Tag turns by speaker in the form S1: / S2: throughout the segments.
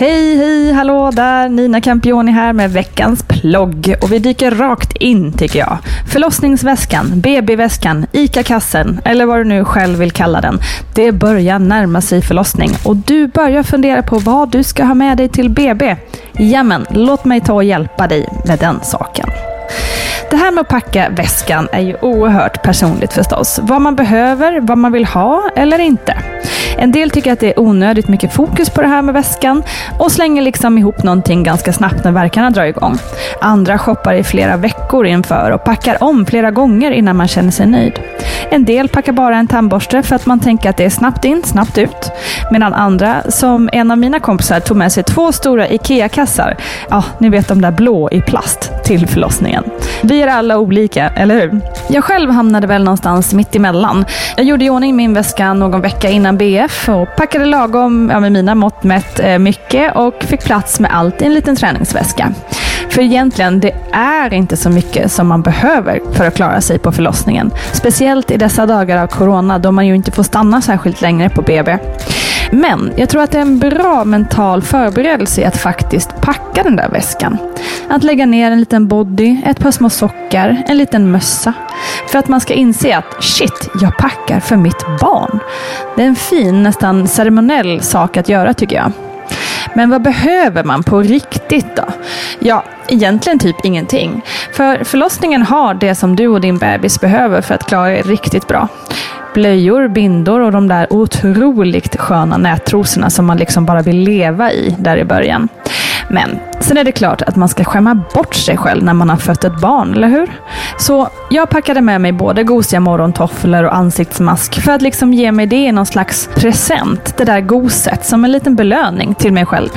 S1: Hej, hej, hallå där! Nina Campioni här med veckans plogg. Och vi dyker rakt in tycker jag. Förlossningsväskan, BB-väskan, ICA-kassen eller vad du nu själv vill kalla den. Det börjar närma sig förlossning och du börjar fundera på vad du ska ha med dig till BB. Jamen, låt mig ta och hjälpa dig med den saken. Det här med att packa väskan är ju oerhört personligt förstås. Vad man behöver, vad man vill ha eller inte. En del tycker att det är onödigt mycket fokus på det här med väskan och slänger liksom ihop någonting ganska snabbt när verkarna drar igång. Andra shoppar i flera veckor inför och packar om flera gånger innan man känner sig nöjd. En del packar bara en tandborste för att man tänker att det är snabbt in, snabbt ut. Medan andra, som en av mina kompisar, tog med sig två stora IKEA-kassar. Ja, ni vet de där blå i plast till förlossningen. Vi är alla olika, eller hur? Jag själv hamnade väl någonstans mitt emellan. Jag gjorde i ordning min väska någon vecka innan BF och packade lagom, ja, med mina mått mätt, eh, mycket och fick plats med allt i en liten träningsväska. För egentligen, det är inte så mycket som man behöver för att klara sig på förlossningen. Speciellt i dessa dagar av corona då man ju inte får stanna särskilt länge på BB. Men jag tror att det är en bra mental förberedelse i att faktiskt packa den där väskan. Att lägga ner en liten body, ett par små sockar, en liten mössa. För att man ska inse att shit, jag packar för mitt barn. Det är en fin, nästan ceremoniell sak att göra tycker jag. Men vad behöver man på riktigt då? Ja, egentligen typ ingenting. För förlossningen har det som du och din bebis behöver för att klara er riktigt bra. Blöjor, bindor och de där otroligt sköna nättrosorna som man liksom bara vill leva i där i början. Men sen är det klart att man ska skämma bort sig själv när man har fött ett barn, eller hur? Så jag packade med mig både gosiga morgontofflor och ansiktsmask för att liksom ge mig det i någon slags present, det där goset, som en liten belöning till mig själv.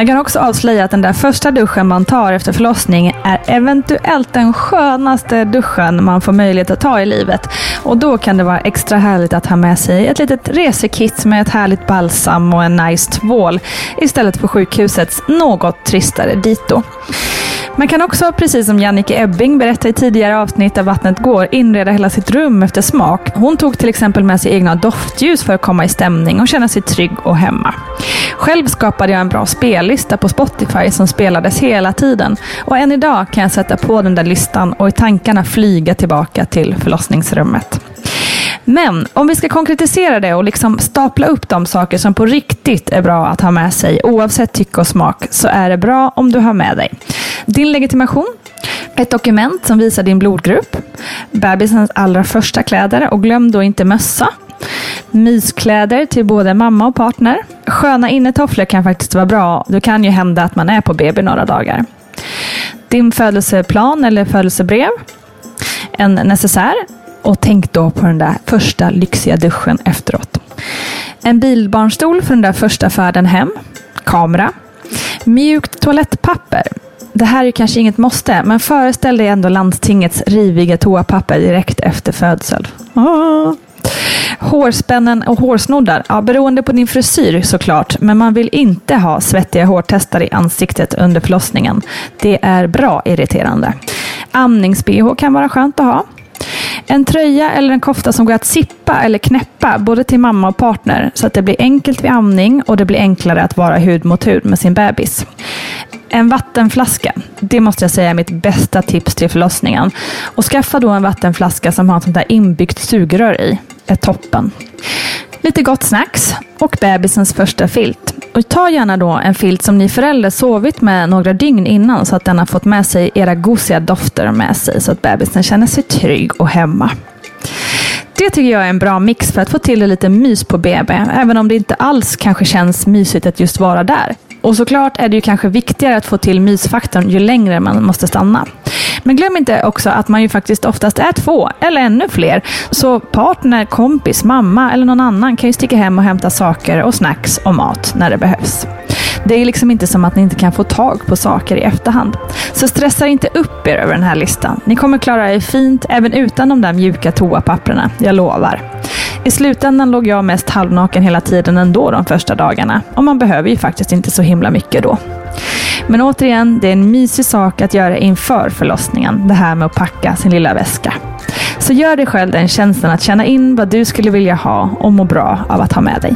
S1: Jag kan också avslöja att den där första duschen man tar efter förlossning är eventuellt den skönaste duschen man får möjlighet att ta i livet. Och då kan det vara extra härligt att ha med sig ett litet resekit med ett härligt balsam och en nice tvål istället för sjukhusets något tristare dito. Man kan också, precis som Jannike Ebbing berättade i tidigare avsnitt av Vattnet går, inreda hela sitt rum efter smak. Hon tog till exempel med sig egna doftljus för att komma i stämning och känna sig trygg och hemma. Själv skapade jag en bra spellista på Spotify som spelades hela tiden. Och än idag kan jag sätta på den där listan och i tankarna flyga tillbaka till förlossningsrummet. Men om vi ska konkretisera det och liksom stapla upp de saker som på riktigt är bra att ha med sig, oavsett tycke och smak, så är det bra om du har med dig din legitimation, ett dokument som visar din blodgrupp, bebisens allra första kläder och glöm då inte mössa, myskläder till både mamma och partner. Sköna innetofflor kan faktiskt vara bra. Det kan ju hända att man är på BB några dagar. Din födelseplan eller födelsebrev. En necessär och tänk då på den där första lyxiga duschen efteråt. En bilbarnstol för den där första färden hem. Kamera. Mjukt toalettpapper. Det här är kanske inget måste, men föreställ dig ändå landstingets riviga toapapper direkt efter födsel. Ah. Hårspännen och hårsnoddar, ja, beroende på din frisyr såklart, men man vill inte ha svettiga hårtestar i ansiktet under förlossningen. Det är bra irriterande. Amnings-bh kan vara skönt att ha. En tröja eller en kofta som går att sippa eller knäppa både till mamma och partner så att det blir enkelt vid amning och det blir enklare att vara hud mot hud med sin bebis. En vattenflaska, det måste jag säga är mitt bästa tips till förlossningen. Och skaffa då en vattenflaska som har ett sånt där inbyggt sugrör i. är toppen. Lite gott snacks och bebisens första filt. Och ta gärna då en filt som ni föräldrar sovit med några dygn innan så att den har fått med sig era gosiga dofter med sig så att bebisen känner sig trygg och hemma. Det tycker jag är en bra mix för att få till lite mys på BB, även om det inte alls kanske känns mysigt att just vara där. Och såklart är det ju kanske viktigare att få till mysfaktorn ju längre man måste stanna. Men glöm inte också att man ju faktiskt oftast är två eller ännu fler. Så partner, kompis, mamma eller någon annan kan ju sticka hem och hämta saker och snacks och mat när det behövs. Det är liksom inte som att ni inte kan få tag på saker i efterhand. Så stressa inte upp er över den här listan. Ni kommer klara er fint även utan de där mjuka toapapperna, jag lovar. I slutändan låg jag mest halvnaken hela tiden ändå de första dagarna. Och man behöver ju faktiskt inte så himla mycket då. Men återigen, det är en mysig sak att göra inför förlossningen. Det här med att packa sin lilla väska. Så gör dig själv den tjänsten att känna in vad du skulle vilja ha och må bra av att ha med dig.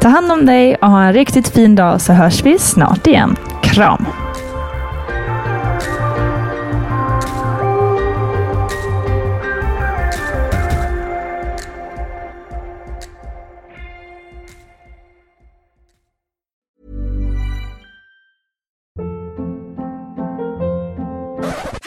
S1: Ta hand om dig och ha en riktigt fin dag så hörs vi snart igen. Kram!